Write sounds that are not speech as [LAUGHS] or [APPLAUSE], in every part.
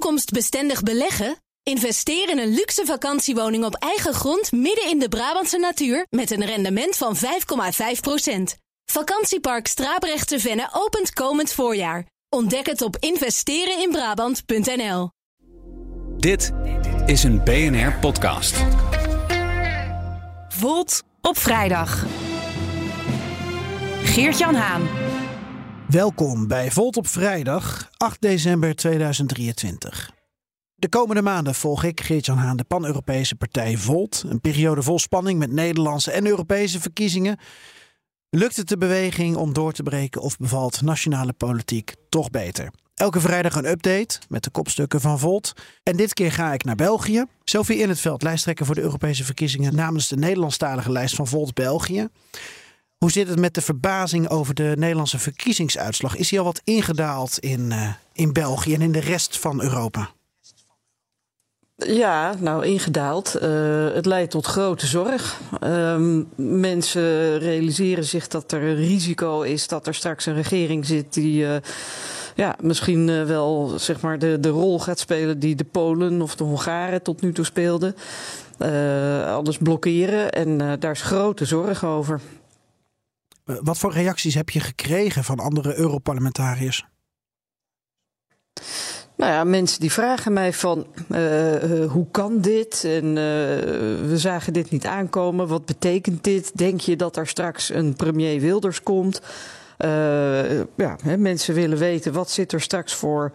toekomstbestendig beleggen? Investeer in een luxe vakantiewoning op eigen grond midden in de Brabantse natuur met een rendement van 5,5%. Vakantiepark Strabrechtse Venne opent komend voorjaar. Ontdek het op investereninbrabant.nl. Dit is een BNR podcast. Volt op vrijdag. Geert-Jan Haan. Welkom bij Volt op vrijdag 8 december 2023. De komende maanden volg ik, Geert-Jan Haan, de pan-Europese partij Volt. Een periode vol spanning met Nederlandse en Europese verkiezingen. Lukt het de beweging om door te breken of bevalt nationale politiek toch beter? Elke vrijdag een update met de kopstukken van Volt. En dit keer ga ik naar België. Sophie in het veld, lijsttrekker voor de Europese verkiezingen namens de Nederlandstalige lijst van Volt België. Hoe zit het met de verbazing over de Nederlandse verkiezingsuitslag? Is die al wat ingedaald in, uh, in België en in de rest van Europa? Ja, nou ingedaald. Uh, het leidt tot grote zorg. Uh, mensen realiseren zich dat er een risico is dat er straks een regering zit die uh, ja, misschien wel zeg maar de, de rol gaat spelen die de Polen of de Hongaren tot nu toe speelden. alles blokkeren en daar is grote zorg over. Wat voor reacties heb je gekregen van andere Europarlementariërs? Nou ja, mensen die vragen mij van uh, uh, hoe kan dit? En we zagen dit niet aankomen. Wat betekent dit? Denk je dat er straks een premier Wilders komt? ja, hè, mensen willen weten wat zit er straks voor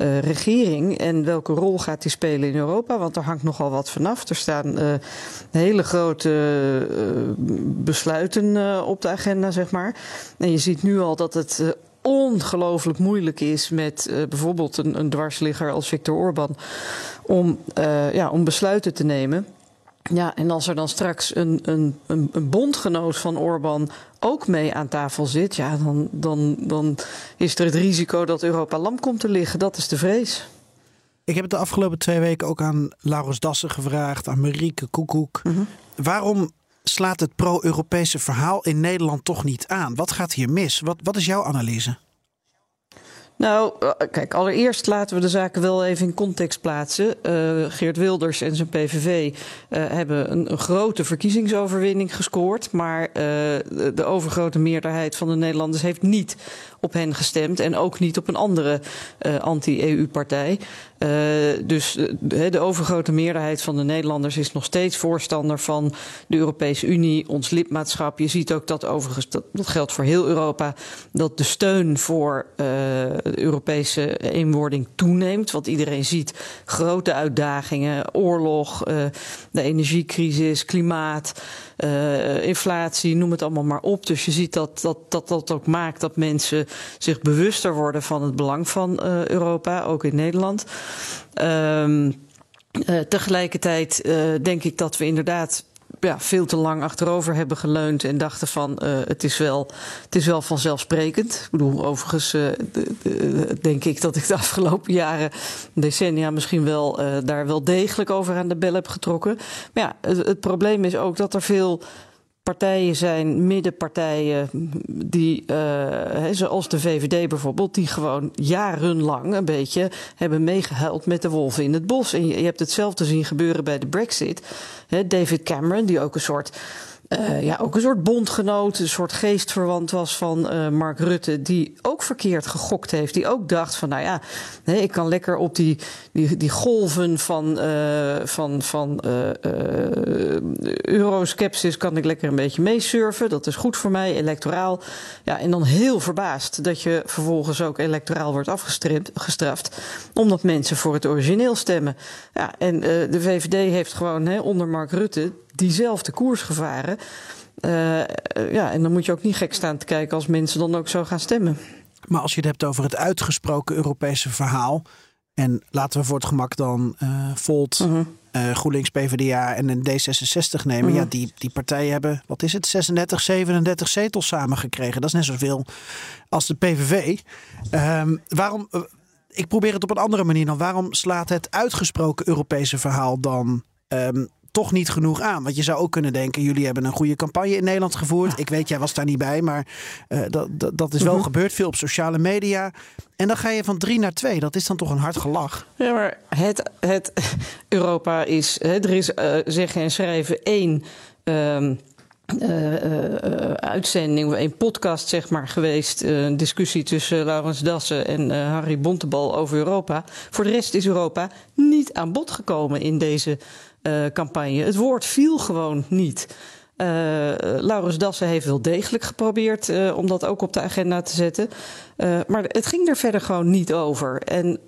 uh, regering en welke rol gaat die spelen in Europa? Want er hangt nogal wat vanaf. Er staan uh, hele grote uh, besluiten op de agenda, zeg maar. En je ziet nu al dat het ongelooflijk moeilijk is met bijvoorbeeld een, een, dwarsligger als Viktor Orban om, ja, om besluiten te nemen. Ja, en als er dan straks een, een, een, een bondgenoot van Orbán ook mee aan tafel zit, ja, dan, dan, dan is er het risico dat Europa lam komt te liggen. Dat is de vrees. Ik heb het de afgelopen twee weken ook aan Laurens Dassen gevraagd, aan Marieke Koekoek. Mm -hmm. Waarom slaat het pro-Europese verhaal in Nederland toch niet aan? Wat gaat hier mis? Wat, wat is jouw analyse? Nou, kijk, allereerst laten we de zaken wel even in context plaatsen. Uh, Geert Wilders en zijn PVV uh, hebben een, grote verkiezingsoverwinning gescoord. Maar de overgrote meerderheid van de Nederlanders heeft niet op hen gestemd. En ook niet op een andere anti-EU-partij. Dus de overgrote meerderheid van de Nederlanders is nog steeds voorstander van de Europese Unie, ons lidmaatschap. Je ziet ook dat overigens, dat, geldt voor heel Europa, dat de steun voor de Europese eenwording toeneemt. Want iedereen ziet grote uitdagingen, oorlog, de energiecrisis, klimaat, uh, inflatie, noem het allemaal maar op. Dus je ziet dat dat, dat dat ook maakt dat mensen zich bewuster worden van het belang van uh, Europa, ook in Nederland. Um, tegelijkertijd denk ik dat we inderdaad ja, veel te lang achterover hebben geleund en dachten van uh, het, is wel, het is wel vanzelfsprekend. Ik bedoel, overigens de, denk ik dat ik de afgelopen jaren, decennia misschien wel uh, daar wel degelijk over aan de bel heb getrokken. Maar ja, het probleem is ook dat er veel partijen zijn, middenpartijen, die, uh, zoals de VVD bijvoorbeeld, die gewoon jarenlang een beetje hebben meegehuild met de wolven in het bos. En je, je hebt hetzelfde zien gebeuren bij de Brexit. David Cameron, die ook een soort uh, ja, ook een soort bondgenoot, een soort geestverwant was van uh, Mark Rutte, die ook verkeerd gegokt heeft. Die ook dacht van, nou ja, ik kan lekker op die, die, die golven van, uh, van, van euroskepsis kan ik lekker een beetje meesurfen. Dat is goed voor mij, electoraal. Ja, en dan heel verbaasd dat je vervolgens ook electoraal wordt afgestraft, omdat mensen voor het origineel stemmen. Ja, en de VVD heeft gewoon hè, onder Mark Rutte diezelfde koers gevaren. Uh, ja, en dan moet je ook niet gek staan te kijken als mensen dan ook zo gaan stemmen. Maar als je het hebt over het uitgesproken Europese verhaal. En laten we voor het gemak dan uh, Volt, uh -huh. uh, GroenLinks, PvdA en een D66 nemen. -huh. Ja, die, die partijen hebben, wat is het, 36, 37 zetels samengekregen. Dat is net zoveel als de PVV. Um, waarom, ik probeer het op een andere manier dan. Waarom slaat het uitgesproken Europese verhaal dan um, toch niet genoeg aan. Want je zou ook kunnen denken, jullie hebben een goede campagne in Nederland gevoerd. Ik weet, jij was daar niet bij, maar uh, dat, dat, dat, is wel mhm. gebeurd. Veel op sociale media. En dan ga je van drie naar twee. Dat is dan toch een hard gelach. Ja, maar het, het Europa is, hè, er is uh, zeggen en schrijven één... Um, uh, uh, uitzending, een podcast zeg maar geweest. een discussie tussen Laurens Dassen en Harry Bontebal over Europa. Voor de rest is Europa niet aan bod gekomen in deze campagne. Het woord viel gewoon niet. Uh, Laurens Dassen heeft wel degelijk geprobeerd uh, om dat ook op de agenda te zetten. Uh, maar het ging er verder gewoon niet over. En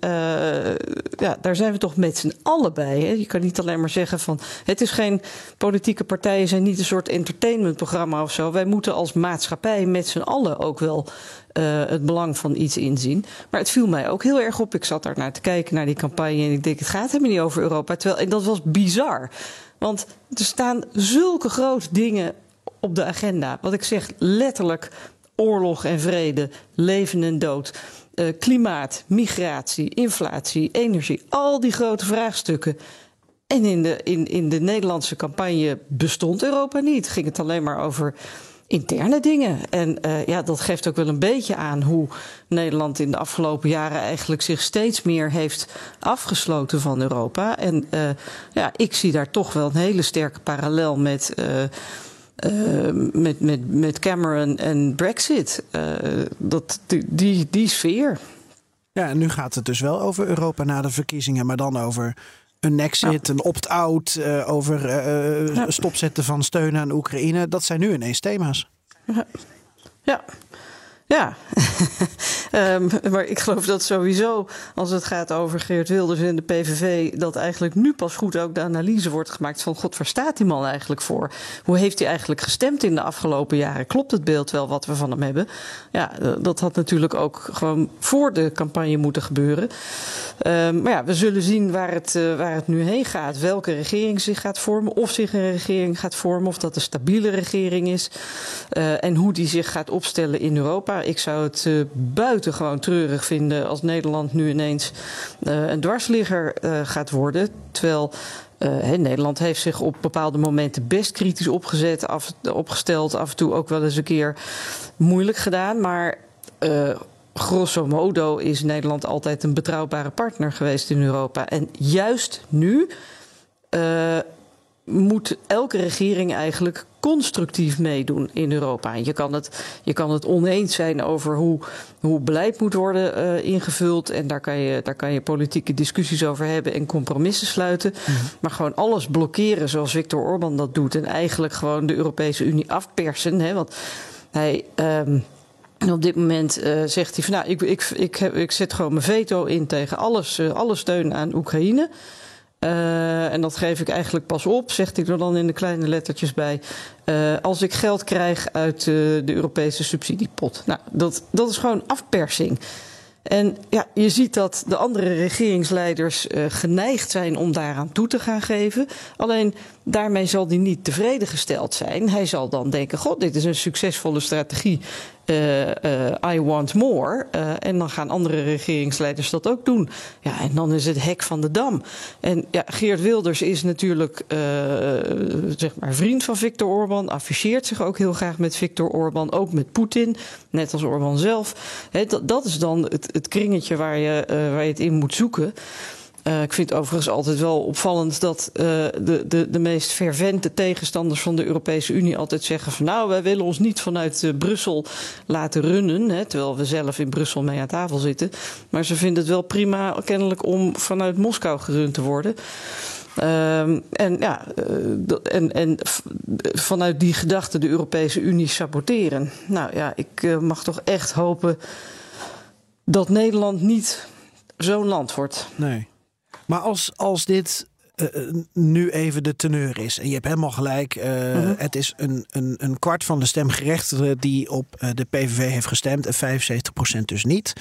ja, daar zijn we toch met z'n allen bij. Hè? Je kan niet alleen maar zeggen van het is geen politieke partijen, zijn niet een soort entertainmentprogramma of zo. Wij moeten als maatschappij met z'n allen ook wel het belang van iets inzien. Maar het viel mij ook heel erg op. Ik zat daar naar te kijken naar die campagne en ik denk het gaat helemaal niet over Europa. Terwijl, en dat was bizar. Want er staan zulke grote dingen op de agenda. Wat ik zeg, letterlijk oorlog en vrede, leven en dood. Uh, klimaat, migratie, inflatie, energie. Al die grote vraagstukken. En in de, in, in de Nederlandse campagne bestond Europa niet. Ging het alleen maar over interne dingen. En uh, ja, dat geeft ook wel een beetje aan hoe Nederland in de afgelopen jaren eigenlijk zich steeds meer heeft afgesloten van Europa. En uh, ja, ik zie daar toch wel een hele sterke parallel met. Uh, met, met, met Cameron en Brexit. dat, die, die, die sfeer. Ja, en nu gaat het dus wel over Europa na de verkiezingen, maar dan over een exit, een opt-out, uh, over uh, stopzetten van steun aan Oekraïne. Dat zijn nu ineens thema's. Ja. ja. Ja, um, [LAUGHS] maar ik geloof dat sowieso als het gaat over Geert Wilders en de PVV, dat eigenlijk nu pas goed ook de analyse wordt gemaakt van God, waar staat die man eigenlijk voor? Hoe heeft hij eigenlijk gestemd in de afgelopen jaren? Klopt het beeld wel wat we van hem hebben? Ja, dat had natuurlijk ook gewoon voor de campagne moeten gebeuren. Um, maar ja, we zullen zien waar het, uh, waar het nu heen gaat. Welke regering zich gaat vormen, of zich een regering gaat vormen, of dat een stabiele regering is. Uh, en hoe die zich gaat opstellen in Europa. Ik zou het uh, buitengewoon treurig vinden als Nederland nu ineens uh, een dwarsligger uh, gaat worden. Terwijl Nederland heeft zich op bepaalde momenten best kritisch opgezet, af, opgesteld. Af en toe ook wel eens een keer moeilijk gedaan. Maar grosso modo is Nederland altijd een betrouwbare partner geweest in Europa. En juist nu moet elke regering eigenlijk constructief meedoen in Europa. Je kan het, je kan het oneens zijn over hoe, hoe beleid moet worden uh, ingevuld. En daar kan, je, daar kan je politieke discussies over hebben en compromissen sluiten. Mm -hmm. Maar gewoon alles blokkeren zoals Viktor Orban dat doet. En eigenlijk gewoon de Europese Unie afpersen. Hè, want hij. Um, en op dit moment uh, zegt hij van nou, ik, ik, ik, heb, ik zet gewoon mijn veto in tegen alles, uh, alle steun aan Oekraïne. Uh, en dat geef ik eigenlijk pas op, zegt hij er dan in de kleine lettertjes bij. Uh, als ik geld krijg uit uh, de Europese subsidiepot. Nou, dat, dat is gewoon afpersing. En ja, je ziet dat de andere regeringsleiders geneigd zijn om daaraan toe te gaan geven. Alleen daarmee zal hij niet tevreden gesteld zijn. Hij zal dan denken: God, dit is een succesvolle strategie. Uh, uh, I want more. Uh, en dan gaan andere regeringsleiders dat ook doen. Ja, en dan is het hek van de dam. En ja, Geert Wilders is natuurlijk zeg maar vriend van Viktor Orban. Afficheert zich ook heel graag met Viktor Orban. Ook met Poetin. Net als Orban zelf. Dat, dat is dan het, het kringetje waar je, waar je het in moet zoeken. Uh, ik vind overigens altijd wel opvallend dat uh, de, de, de meest fervente tegenstanders van de Europese Unie altijd zeggen van nou, wij willen ons niet vanuit uh, Brussel laten runnen, hè, terwijl we zelf in Brussel mee aan tafel zitten. Maar ze vinden het wel prima kennelijk om vanuit Moskou gerund te worden. Uh, en ja, en, en vanuit die gedachte de Europese Unie saboteren. Nou ja, ik mag toch echt hopen dat Nederland niet zo'n land wordt. Nee. Maar als, als dit uh, nu even de teneur is. En je hebt helemaal gelijk. Uh, uh -huh. Het is een, een, een kwart van de stemgerechtigden die op de PVV heeft gestemd. En 75% dus niet.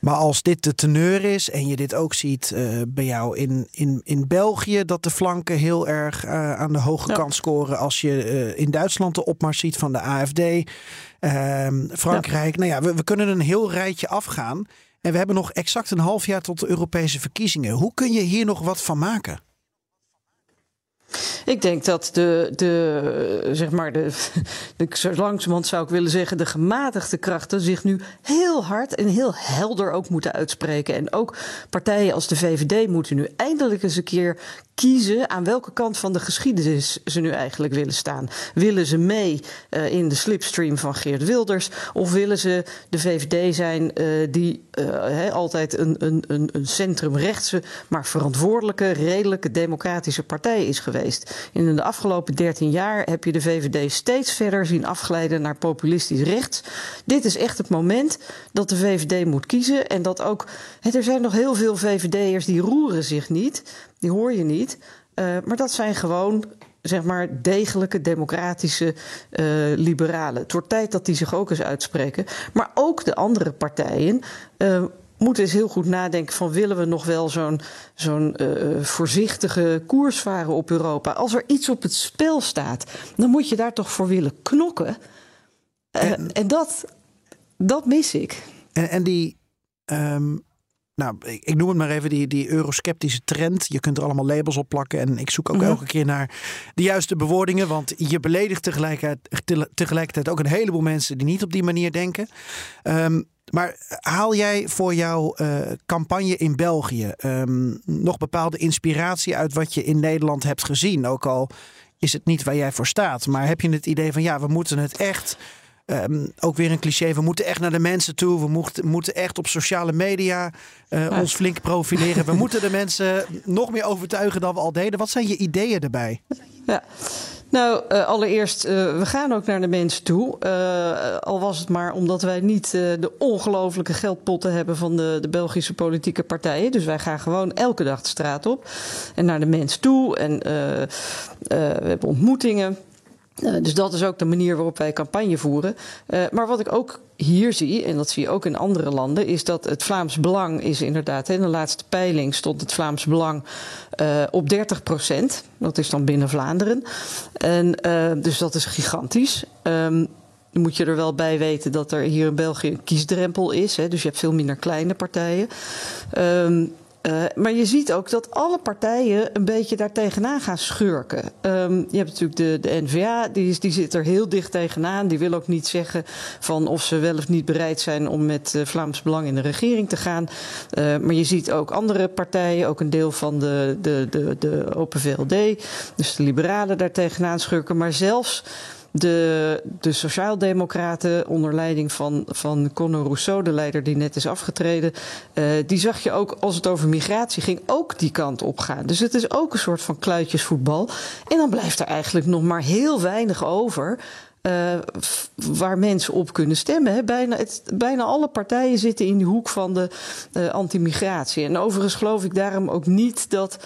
Maar als dit de teneur is en je dit ook ziet bij jou in, in, in België, dat de flanken heel erg aan de hoge ja. kant scoren. Als je in Duitsland de opmars ziet van de AFD, ehm, Frankrijk. Ja. Nou ja, we, we kunnen een heel rijtje afgaan. En we hebben nog exact een half jaar tot de Europese verkiezingen. Hoe kun je hier nog wat van maken? Ik denk dat de, de zeg maar, de, [LAUGHS] de, zo langzamerhand zou ik willen zeggen, de gematigde krachten zich nu heel hard en heel helder ook moeten uitspreken. En ook partijen als de VVD moeten nu eindelijk eens een keer kiezen aan welke kant van de geschiedenis ze nu eigenlijk willen staan. Willen ze mee uh, in de slipstream van Geert Wilders? Of willen ze de VVD zijn uh, die he, altijd een, een, een, een centrumrechtse, maar verantwoordelijke, redelijke, democratische partij is geweest? In de afgelopen 13 jaar heb je de VVD steeds verder zien afglijden naar populistisch rechts. Dit is echt het moment dat de VVD moet kiezen. En dat ook. Er zijn nog heel veel VVD'ers die roeren zich niet. Die hoor je niet. Uh, maar dat zijn gewoon zeg maar degelijke, democratische uh, liberalen. Het wordt tijd dat die zich ook eens uitspreken. Maar ook de andere partijen uh, moeten eens heel goed nadenken van willen we nog wel zo'n zo'n uh, voorzichtige koers varen op Europa. Als er iets op het spel staat, dan moet je daar toch voor willen knokken. En, en dat, dat mis ik. En, en die um nou, ik noem het maar even die, die eurosceptische trend. Je kunt er allemaal labels op plakken. En ik zoek ook -hmm. elke keer naar de juiste bewoordingen. Want je beledigt tegelijkertijd, tegelijkertijd ook een heleboel mensen die niet op die manier denken. Um, maar haal jij voor jouw uh, campagne in België um, nog bepaalde inspiratie uit wat je in Nederland hebt gezien? Ook al is het niet waar jij voor staat. Maar heb je het idee van ja, we moeten het echt Um, ook weer een cliché. We moeten echt naar de mensen toe. We moeten, moeten echt op sociale media uh, ja. ons flink profileren. We moeten de mensen nog meer overtuigen dan we al deden. Wat zijn je ideeën erbij? Ja. Nou, uh, allereerst, uh, we gaan ook naar de mensen toe. Uh, al was het maar omdat wij niet de ongelofelijke geldpotten hebben van de, de Belgische politieke partijen. Dus wij gaan gewoon elke dag de straat op en naar de mensen toe. En we hebben ontmoetingen. Uh, dus dat is ook de manier waarop wij campagne voeren. Uh, maar wat ik ook hier zie, en dat zie je ook in andere landen, is dat het Vlaams Belang is inderdaad, in de laatste peiling stond het Vlaams Belang uh, op 30 procent. Dat is dan binnen Vlaanderen. En, dus dat is gigantisch. Um, moet je er wel bij weten dat er hier in België een kiesdrempel is. Hè, dus je hebt veel minder kleine partijen. Um, uh, maar je ziet ook dat alle partijen een beetje daar tegenaan gaan schurken. Um, je hebt natuurlijk de, de NVA, die, is, die zit er heel dicht tegenaan. Die wil ook niet zeggen van of ze wel of niet bereid zijn om met uh, Vlaams Belang in de regering te gaan. Uh, maar je ziet ook andere partijen, ook een deel van de, de, de, de Open VLD, dus de liberalen daar tegenaan schurken. Maar zelfs de, de Sociaaldemocraten onder leiding van, van Conor Rousseau, de leider die net is afgetreden, uh, die zag je ook als het over migratie ging, ook die kant op gaan. Dus het is ook een soort van kluitjesvoetbal. En dan blijft er eigenlijk nog maar heel weinig over. Uh, waar mensen op kunnen stemmen. Bijna, het, bijna alle partijen zitten in die hoek van de uh, anti-migratie. En overigens geloof ik daarom ook niet dat,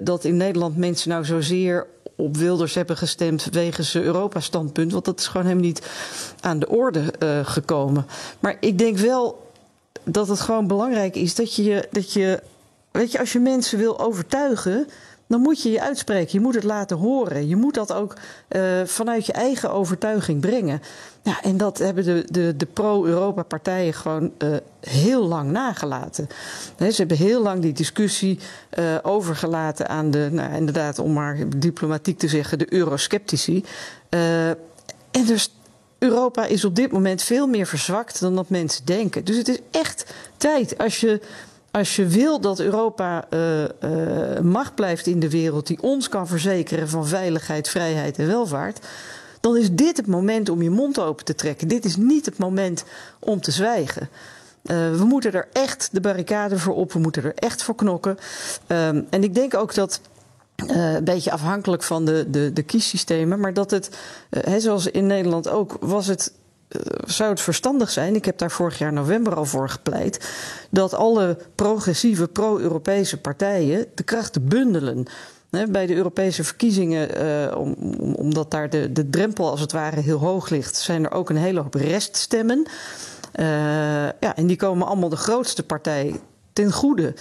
dat in Nederland mensen nou zozeer op Wilders hebben gestemd wegens Europa-standpunt. Want dat is gewoon helemaal niet aan de orde uh, gekomen. Maar ik denk wel dat het gewoon belangrijk is dat je, dat je. Weet je, als je mensen wil overtuigen dan moet je je uitspreken. Je moet het laten horen. Je moet dat ook uh, vanuit je eigen overtuiging brengen. En dat hebben de, de, de pro-Europa-partijen gewoon uh, heel lang nagelaten. He, ze hebben heel lang die discussie uh, overgelaten aan de, nou, inderdaad, om maar diplomatiek te zeggen, de eurosceptici. en dus Europa is op dit moment veel meer verzwakt dan dat mensen denken. Dus het is echt tijd als je als je wil dat Europa uh, uh, macht blijft in de wereld die ons kan verzekeren van veiligheid, vrijheid en welvaart, dan is dit het moment om je mond open te trekken. Dit is niet het moment om te zwijgen. Uh, we moeten er echt de barricade voor op, we moeten er echt voor knokken. Um, en ik denk ook dat. Een beetje afhankelijk van de, de, de kiessystemen, maar dat het, zoals in Nederland ook, was het zou het verstandig zijn, ik heb daar vorig jaar november al voor gepleit, dat alle progressieve pro-Europese partijen de krachten bundelen. bij de Europese verkiezingen, om, omdat daar de, de drempel als het ware heel hoog ligt, zijn er ook een hele hoop reststemmen. Uh, ja, en die komen allemaal de grootste partij ten goede.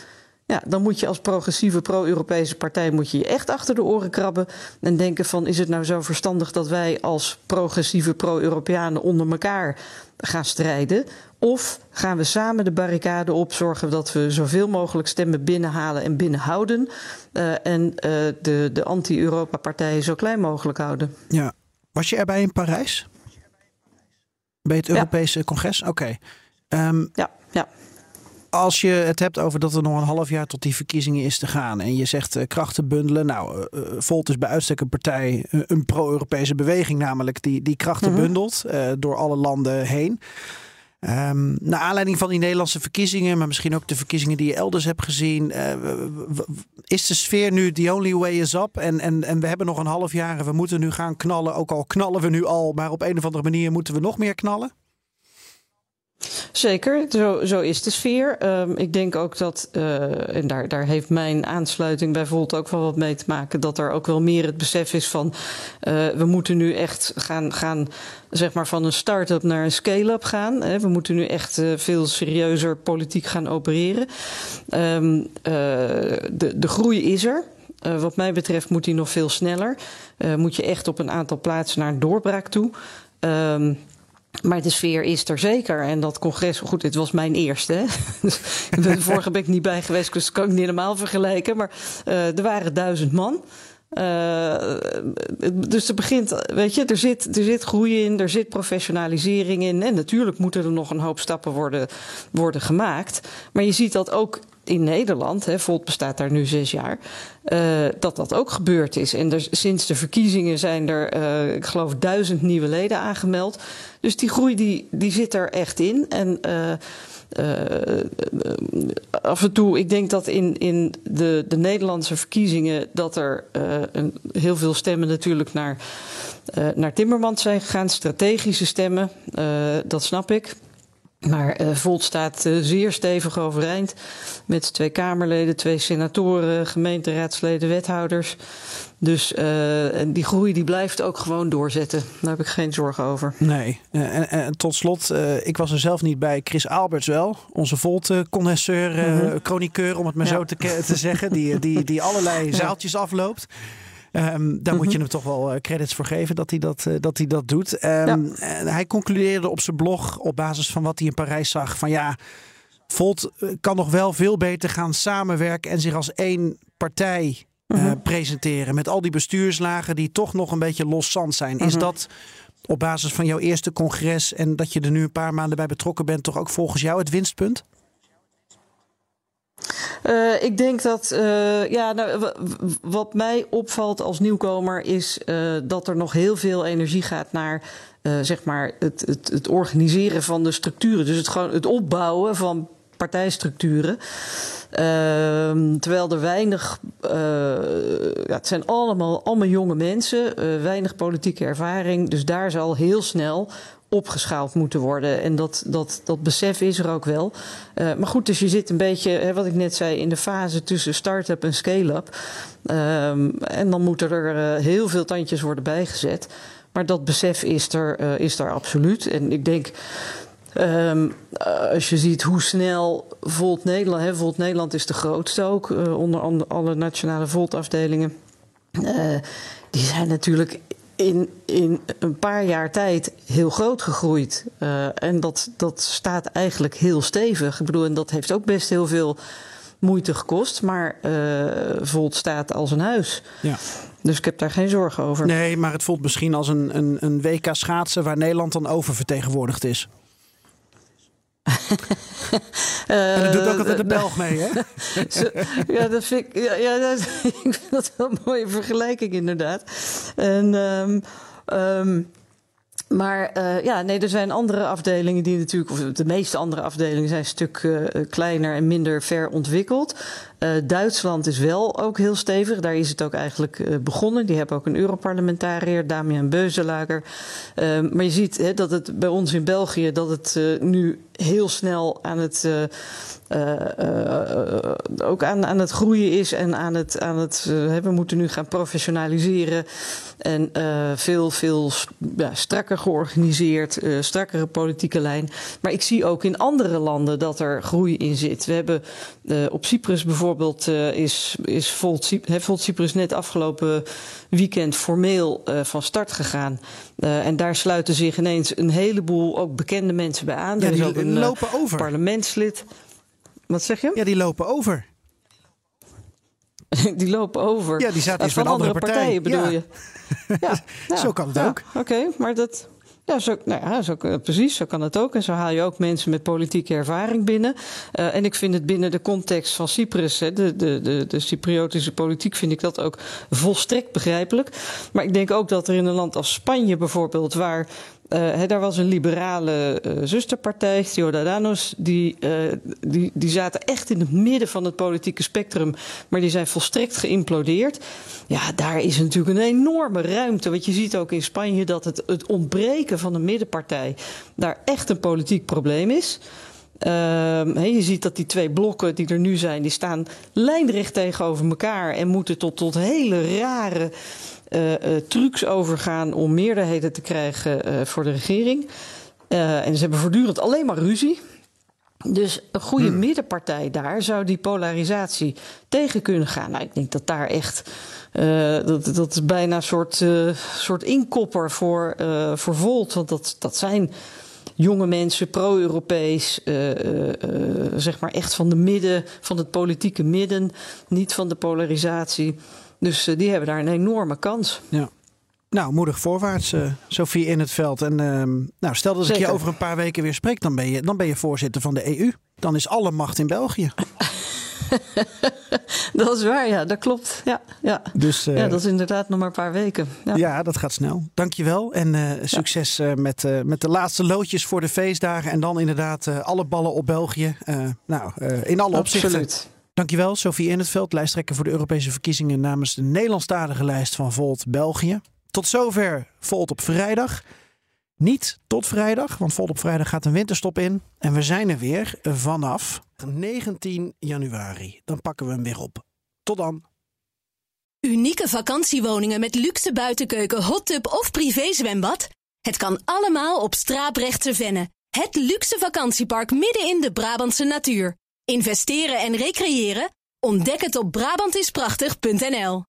Ja, dan moet je als progressieve pro-Europese partij moet je je echt achter de oren krabben en denken van is het nou zo verstandig dat wij als progressieve pro-Europeanen onder elkaar gaan strijden? Of gaan we samen de barricade op, zorgen dat we zoveel mogelijk stemmen binnenhalen en binnenhouden uh, en uh, de, de anti-Europa-partijen zo klein mogelijk houden? Ja. Was je erbij in Parijs? Bij het Europese ja. congres? Oké. Okay. Um, ja, ja als je het hebt over dat er nog een half jaar tot die verkiezingen is te gaan. En je zegt uh, krachten bundelen. Nou, uh, Volt is bij uitstek een partij, uh, een pro-Europese beweging namelijk, die, die krachten -hmm. bundelt door alle landen heen. Um, naar aanleiding van die Nederlandse verkiezingen, maar misschien ook de verkiezingen die je elders hebt gezien, is de sfeer nu the only way is up? En, en, en we hebben nog een half jaar en we moeten nu gaan knallen. Ook al knallen we nu al, maar op een of andere manier moeten we nog meer knallen? Zeker, zo, zo is de sfeer. Um, ik denk ook dat, uh, en daar, daar heeft mijn aansluiting bijvoorbeeld ook wel wat mee te maken, dat er ook wel meer het besef is van uh, we moeten nu echt gaan, gaan zeg maar van een start-up naar een scale-up gaan. Hè. We moeten nu echt uh, veel serieuzer politiek gaan opereren. Um, de, de groei is er. Wat mij betreft moet die nog veel sneller. Moet je echt op een aantal plaatsen naar een doorbraak toe. Um, maar de sfeer is er zeker. En dat congres, goed, dit was mijn eerste. Hè? de [LAUGHS] vorige ben ik niet bij geweest, dus dat kan ik niet helemaal vergelijken. Maar uh, er waren duizend man. Uh, dus er begint, weet je, er zit, er zit groei in, er zit professionalisering in. En natuurlijk moeten er nog een hoop stappen worden, worden gemaakt. Maar je ziet dat ook in Nederland, hè, Volt bestaat daar nu zes jaar, uh, dat dat ook gebeurd is. En er, sinds de verkiezingen zijn er, uh, ik geloof, duizend nieuwe leden aangemeld. Dus die groei die, die zit er echt in. En uh, af en toe, ik denk dat in, in de, de Nederlandse verkiezingen dat er een, heel veel stemmen natuurlijk naar, naar Timmermans zijn gegaan, strategische stemmen, dat snap ik. Maar uh, Volt staat uh, zeer stevig overeind. Met twee Kamerleden, twee senatoren, gemeenteraadsleden, wethouders. Dus uh, en die groei die blijft ook gewoon doorzetten. Daar heb ik geen zorgen over. Nee. En, en tot slot, ik was er zelf niet bij. Chris Alberts wel. Onze Volt-connoisseur, mm -hmm. chroniqueur om het maar ja. zo te, te zeggen. Die, die, die allerlei [LAUGHS] zaaltjes afloopt. Um, daar moet je hem toch wel credits voor geven dat hij dat, uh, dat, hij dat doet. Um, ja. En hij concludeerde op zijn blog op basis van wat hij in Parijs zag: van ja, Volt kan nog wel veel beter gaan samenwerken en zich als één partij uh, uh-huh. presenteren. Met al die bestuurslagen die toch nog een beetje los zand zijn. Is dat op basis van jouw eerste congres en dat je er nu een paar maanden bij betrokken bent, toch ook volgens jou het winstpunt? Uh, ik denk dat, uh, ja, nou, wat mij opvalt als nieuwkomer is uh, dat er nog heel veel energie gaat naar, zeg maar, het, het, het, organiseren van de structuren. Dus het, gewoon het opbouwen van partijstructuren. Ehm, terwijl er weinig, ja, het zijn allemaal, allemaal jonge mensen, weinig politieke ervaring. Dus daar zal heel snel opgeschaald moeten worden. En dat, dat, dat besef is er ook wel. Uh, maar goed, dus je zit een beetje, hè, wat ik net zei, in de fase tussen start-up en scale-up. Um, en dan moeten er uh, heel veel tandjes worden bijgezet. Maar dat besef is er, uh, is er absoluut. En ik denk. Um, als je ziet hoe snel Volt Nederland, hè, Volt Nederland is de grootste ook, onder andere alle nationale Volt-afdelingen. die zijn natuurlijk in, in een paar jaar tijd heel groot gegroeid. Uh, en dat, dat staat eigenlijk heel stevig. Ik bedoel, en dat heeft ook best heel veel moeite gekost. Maar uh, Volt staat als een huis. Ja. Dus ik heb daar geen zorgen over. Nee, maar het voelt misschien als een, een, een WK schaatsen waar Nederland dan oververtegenwoordigd is. Uh, en dat doet ook altijd de Belg mee, hè? [LAUGHS] ja, dat vind ik, ja, ja dat, [LAUGHS] ik vind dat wel een mooie vergelijking, inderdaad. En, um, um, maar uh, ja, nee, er zijn andere afdelingen die natuurlijk, of de meeste andere afdelingen zijn een stuk uh, kleiner en minder ver ontwikkeld. Uh, Duitsland is wel ook heel stevig. Daar is het ook eigenlijk uh, begonnen. Die hebben ook een Europarlementariër, Damian Beuzelager. Uh, maar je ziet dat het bij ons in België dat het nu heel snel aan het ook aan, aan het groeien is en aan het, aan het we moeten nu gaan professionaliseren en veel, veel ja, strakker georganiseerd, strakkere politieke lijn. Maar ik zie ook in andere landen dat er groei in zit. We hebben op Cyprus bijvoorbeeld bijvoorbeeld uh, is, is Volt, Volt Cyprus net afgelopen weekend formeel uh, van start gegaan. Uh, en daar sluiten zich ineens een heleboel ook bekende mensen bij aan. Ja, er die ook een lopen over. parlementslid. Wat zeg je? Ja, die lopen over. [LAUGHS] die lopen over. Ja, die zaten van andere, andere partijen, bedoel ja. je? Ja, [LAUGHS] ja, Zo kan het ook. Oké, maar dat. Ja, zo, nou ja zo, precies, zo kan het ook. En zo haal je ook mensen met politieke ervaring binnen. Uh, en ik vind het binnen de context van Cyprus, hè, de, de, de, de Cypriotische politiek, vind ik dat ook volstrekt begrijpelijk. Maar ik denk ook dat er in een land als Spanje bijvoorbeeld, waar he, daar was een liberale uh, zusterpartij, Ciudadanos, die, uh, die, die zaten echt in het midden van het politieke spectrum, maar die zijn volstrekt geïmplodeerd. Ja, daar is natuurlijk een enorme ruimte. Want je ziet ook in Spanje dat het, het ontbreken van een middenpartij daar echt een politiek probleem is. He, je ziet dat die twee blokken die er nu zijn, die staan lijnrecht tegenover elkaar en moeten tot, tot hele rare trucs overgaan om meerderheden te krijgen uh, voor de regering. en ze hebben voortdurend alleen maar ruzie. Dus een goede hmm. middenpartij daar zou die polarisatie tegen kunnen gaan. Nou, ik denk dat daar echt. dat, dat is bijna een soort, soort inkopper voor, voor Volt. Want dat, dat zijn jonge mensen, pro-Europees, zeg maar echt van de midden, van het politieke midden, niet van de polarisatie. Dus uh, die hebben daar een enorme kans. Ja. Nou, moedig voorwaarts, uh, Sophie in het veld. En uh, nou, stel dat Zeker. ik je over een paar weken weer spreek, dan ben, je, dan ben je voorzitter van de EU. Dan is alle macht in België. [LAUGHS] dat is waar, ja, dat klopt. Ja, ja. Dus, uh, ja dat is inderdaad nog maar een paar weken. Ja, ja dat gaat snel. Dankjewel en uh, succes ja. uh, met, met de laatste loodjes voor de feestdagen. En dan inderdaad alle ballen op België. nou, in alle Absoluut. opzichten. Dankjewel, Sophie in het veld, lijsttrekker voor de Europese verkiezingen namens de Nederlandstalige lijst van Volt België. Tot zover Volt op vrijdag. Niet tot vrijdag, want Volt op vrijdag gaat een winterstop in. En we zijn er weer vanaf 19 januari. Dan pakken we hem weer op. Tot dan. Unieke vakantiewoningen met luxe buitenkeuken, hot tub of privézwembad? Het kan allemaal op Straaprechtse Venne. Het luxe vakantiepark midden in de Brabantse natuur. Investeren en recreëren? Ontdek het op Brabantisprachtig.nl